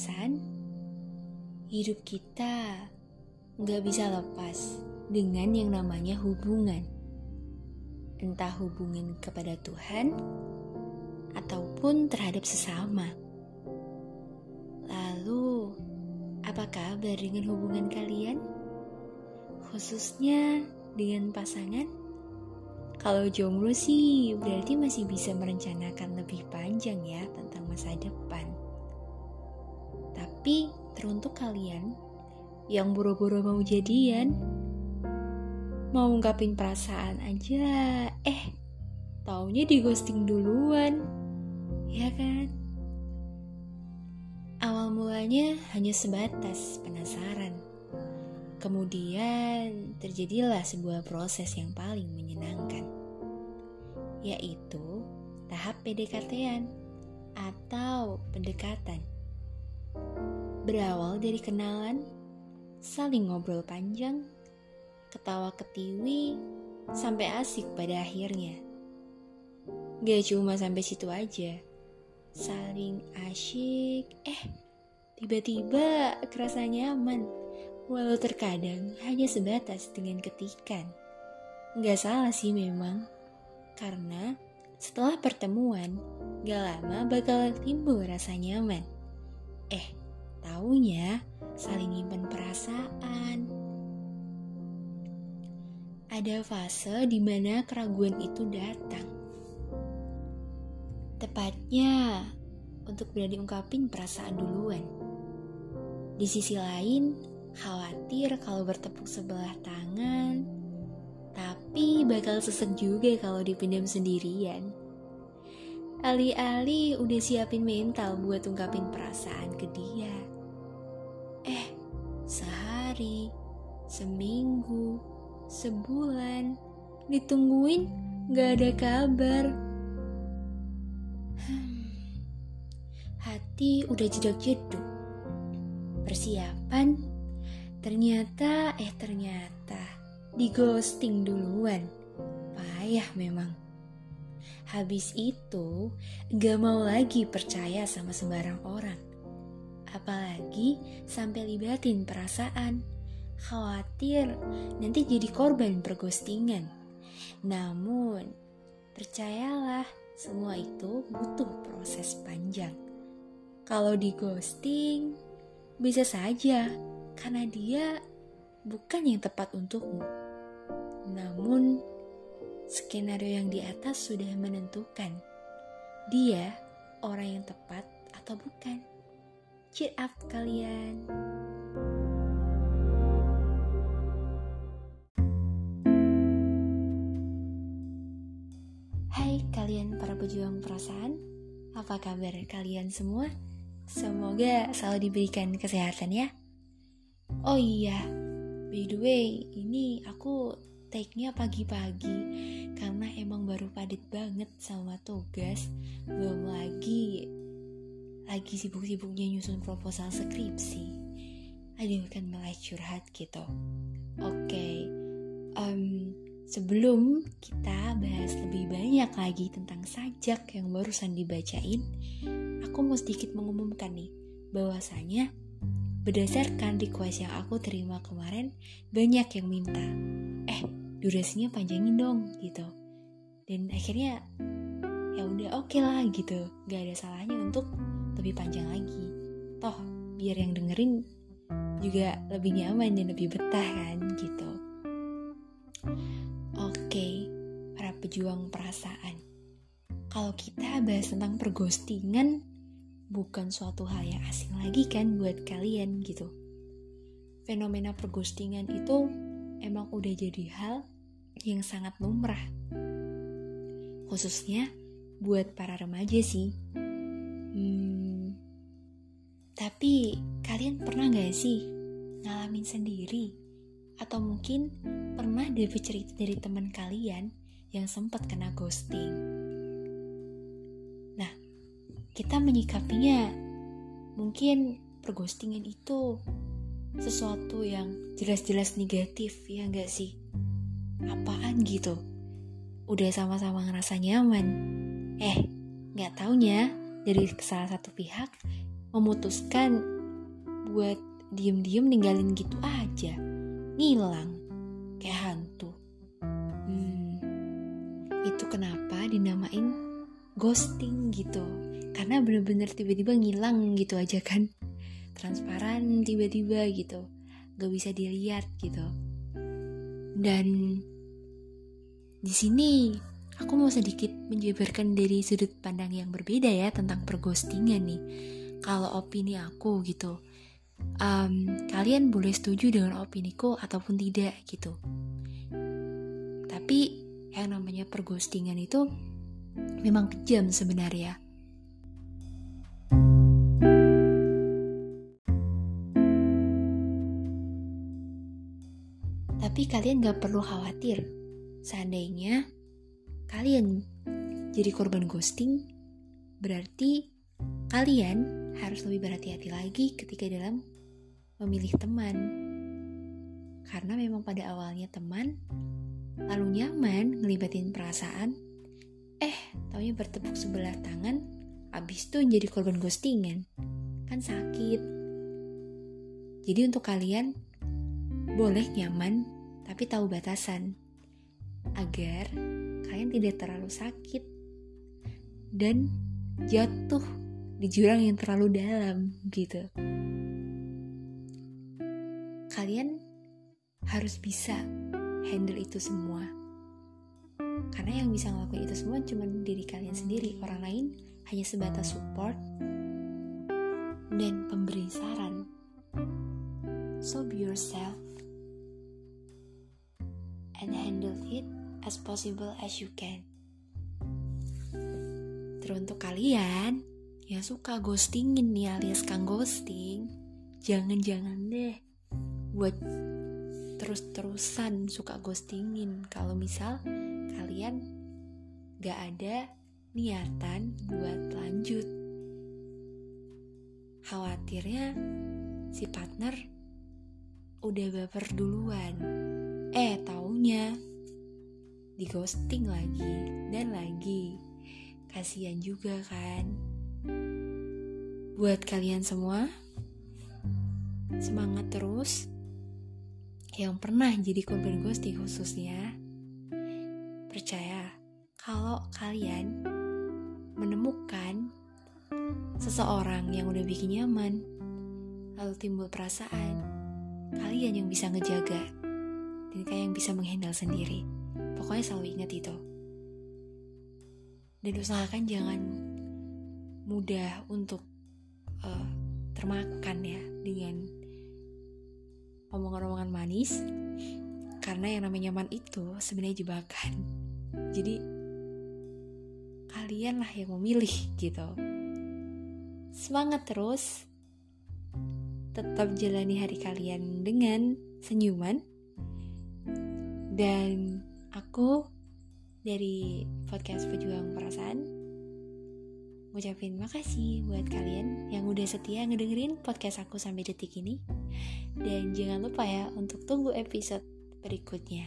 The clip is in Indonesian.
perasaan, hidup kita nggak bisa lepas dengan yang namanya hubungan. Entah hubungan kepada Tuhan ataupun terhadap sesama. Lalu, apa kabar dengan hubungan kalian? Khususnya dengan pasangan? Kalau jomblo sih berarti masih bisa merencanakan lebih panjang ya tentang masa depan. Tapi teruntuk kalian yang buru-buru mau jadian, mau ungkapin perasaan aja, eh taunya di ghosting duluan, ya kan? Awal mulanya hanya sebatas penasaran. Kemudian terjadilah sebuah proses yang paling menyenangkan, yaitu tahap PDKT-an atau pendekatan. Berawal dari kenalan, saling ngobrol panjang, ketawa ketiwi, sampai asik pada akhirnya. Gak cuma sampai situ aja, saling asyik, eh tiba-tiba kerasa nyaman, walau terkadang hanya sebatas dengan ketikan. Gak salah sih memang, karena setelah pertemuan, gak lama bakal timbul rasa nyaman. Eh, taunya saling nyimpen perasaan. Ada fase di mana keraguan itu datang Tepatnya untuk berani ungkapin perasaan duluan. Di sisi lain, khawatir kalau bertepuk sebelah tangan, tapi bakal sesek juga kalau dipendam sendirian. Ali-ali udah siapin mental buat ungkapin perasaan ke dia. Eh, sehari, seminggu, sebulan, ditungguin gak ada kabar. Hati udah jedok-jedok. Persiapan, ternyata eh ternyata di ghosting duluan. Payah memang. Habis itu, gak mau lagi percaya sama sembarang orang. Apalagi sampai libatin perasaan. Khawatir nanti jadi korban perghostingan. Namun, percayalah, semua itu butuh proses panjang. Kalau di ghosting, bisa saja karena dia bukan yang tepat untukmu. Namun, skenario yang di atas sudah menentukan dia orang yang tepat atau bukan. Cheer up kalian. Hai kalian para pejuang perasaan, apa kabar kalian semua? Semoga selalu diberikan kesehatan ya. Oh iya, by the way, ini aku take-nya pagi-pagi karena emang baru padat banget sama tugas. Belum lagi lagi sibuk-sibuknya nyusun proposal skripsi. Aduh kan malah curhat gitu. Oke, okay. um, sebelum kita bahas lebih banyak lagi tentang sajak yang barusan dibacain, aku mau sedikit mengumumkan nih bahwasanya berdasarkan request yang aku terima kemarin banyak yang minta eh durasinya panjangin dong gitu. Dan akhirnya ya udah oke okay lah gitu. Gak ada salahnya untuk lebih panjang lagi. Toh biar yang dengerin juga lebih nyaman dan lebih betah kan gitu. Oke okay, para pejuang perasaan. Kalau kita bahas tentang perghostingan bukan suatu hal yang asing lagi kan buat kalian gitu. Fenomena perghostingan itu emang udah jadi hal yang sangat lumrah. Khususnya buat para remaja sih. Hmm, tapi kalian pernah gak sih ngalamin sendiri? Atau mungkin pernah dapat cerita dari teman kalian yang sempat kena ghosting? kita menyikapinya mungkin perghostingan itu sesuatu yang jelas-jelas negatif ya enggak sih apaan gitu? Udah sama-sama ngerasa nyaman. Eh nggak taunya dari salah satu pihak memutuskan buat diem-diem ninggalin gitu aja. Ngilang kayak hantu. Hmm, itu kenapa dinamain ghosting gitu? Karena bener-bener tiba-tiba ngilang gitu aja kan. Transparan tiba-tiba gitu. Gak bisa dilihat gitu. Dan di sini aku mau sedikit menjabarkan dari sudut pandang yang berbeda ya tentang perghostingan nih. Kalau opini aku gitu, um, kalian boleh setuju dengan opiniku ataupun tidak gitu. Tapi yang namanya perghostingan itu memang kejam sebenarnya. Tapi kalian gak perlu khawatir. Seandainya kalian jadi korban ghosting, berarti kalian harus lebih berhati-hati lagi ketika dalam memilih teman. Karena memang pada awalnya teman, lalu nyaman ngelibatin perasaan, eh taunya bertepuk sebelah tangan, abis itu jadi korban ghostingan. Kan sakit. Jadi untuk kalian, boleh nyaman, tapi tahu batasan. Agar kalian tidak terlalu sakit dan jatuh di jurang yang terlalu dalam gitu. Kalian harus bisa handle itu semua. Karena yang bisa ngelakuin itu semua cuma diri kalian sendiri. Orang lain hanya sebatas support dan pemberi saran. So be yourself as possible as you can. Teruntuk kalian yang suka ghostingin nih alias kang ghosting, jangan-jangan deh buat terus-terusan suka ghostingin kalau misal kalian gak ada niatan buat lanjut. Khawatirnya si partner udah baper duluan. Eh, taunya di ghosting lagi dan lagi. Kasihan juga kan. Buat kalian semua, semangat terus. Yang pernah jadi korban ghosting khususnya, percaya kalau kalian menemukan seseorang yang udah bikin nyaman, lalu timbul perasaan, kalian yang bisa ngejaga dan kalian yang bisa menghandle sendiri. Pokoknya selalu ingat itu. Dan usahakan jangan mudah untuk uh, termakan ya dengan omongan-omongan manis karena yang namanya nyaman itu sebenarnya jebakan. Jadi kalianlah yang memilih gitu. Semangat terus. Tetap jalani hari kalian dengan senyuman dan Aku dari podcast Pejuang Perasaan ngucapin makasih buat kalian yang udah setia ngedengerin podcast aku sampai detik ini. Dan jangan lupa ya untuk tunggu episode berikutnya.